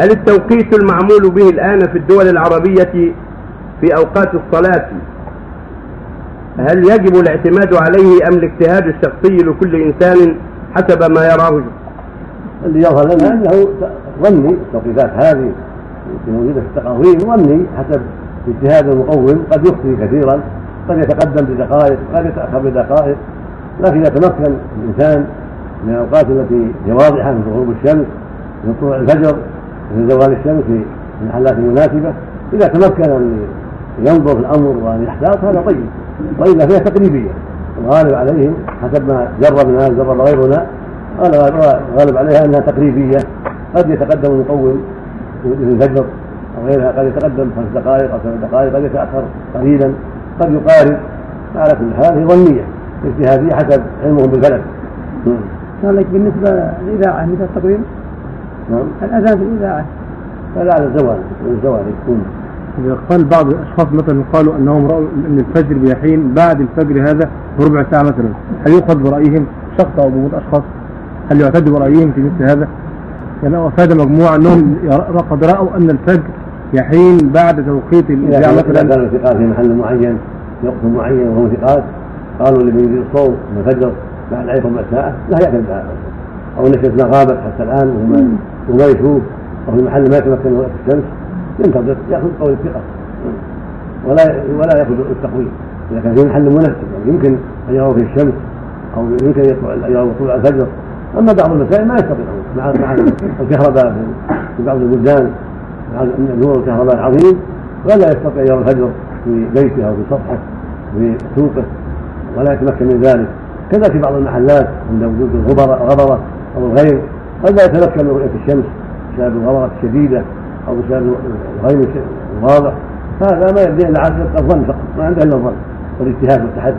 هل التوقيت المعمول به الآن في الدول العربية في أوقات الصلاة هل يجب الاعتماد عليه أم الاجتهاد الشخصي لكل إنسان حسب ما يراه؟ اللي يظهر لنا أنه ظني التوقيتات هذه موجوده في التقاويم ظني حسب اجتهاد المقوم قد يخطي كثيرا قد يتقدم بدقائق قد يتأخر بدقائق لكن اذا تمكن الإنسان من الأوقات التي هي واضحة من غروب الشمس من طلوع الفجر من زوال الشمس في المحلات المناسبه إذا تمكن أن ينظر في الأمر وأن يحتاط هذا طيب. وإلا فهي تقريبيه الغالب عليهم حسب ما جربنا جرب غيرنا غالب عليها أنها تقريبيه قد يتقدم المقوم الفجر أو غيرها قد يتقدم خمس دقائق أو سبع دقائق قد يتأخر قليلا. قد يقارب. على كل حال هي ظنية اجتهادية حسب علمهم بالفلك. قال لك بالنسبة للاذاعه مثل التقويم. نعم. الأذان في الإذاعة. فلا على الزوال الزوال يكون. إذا قال بعض الأشخاص مثلا قالوا أنهم رأوا أن الفجر بيحين بعد الفجر هذا بربع ساعة مثلا هل يؤخذ برأيهم شخص أو جمهور أشخاص؟ هل يعتد برأيهم في مثل هذا؟ يعني أفاد مجموعة أنهم قد رأوا أن الفجر يحين بعد توقيت الإذاعة مثلا؟ إذا كان الثقات في محل معين في وقت معين وهم ثقات قالوا اللي يريد الصوم من الفجر بعد ربع ساعة لا يعتد بهذا أو نشأتنا غابت حتى الآن وما يشوف أو في محل ما يتمكن وقت الشمس ينتظر يأخذ قول الثقة. ولا ولا يأخذ التقويم. إذا كان في محل مناسب يعني يمكن أن يروا فيه الشمس أو يمكن أن يروا طلوع الفجر. أما بعض المسائل ما يستطيعون مع مع الكهرباء في بعض البلدان مع نور الكهرباء العظيم ولا يستطيع يرى الفجر في بيته أو في سطحه في سوقه ولا يتمكن من ذلك. كذا في بعض المحلات عند وجود الغبره أو الغير. قد لا يتمكن من رؤية الشمس بسبب الغبره الشديدة أو بسبب الغيم الواضح هذا ما يبدي إلا على الظن فقط ما عنده إلا الظن والاجتهاد والتحدي.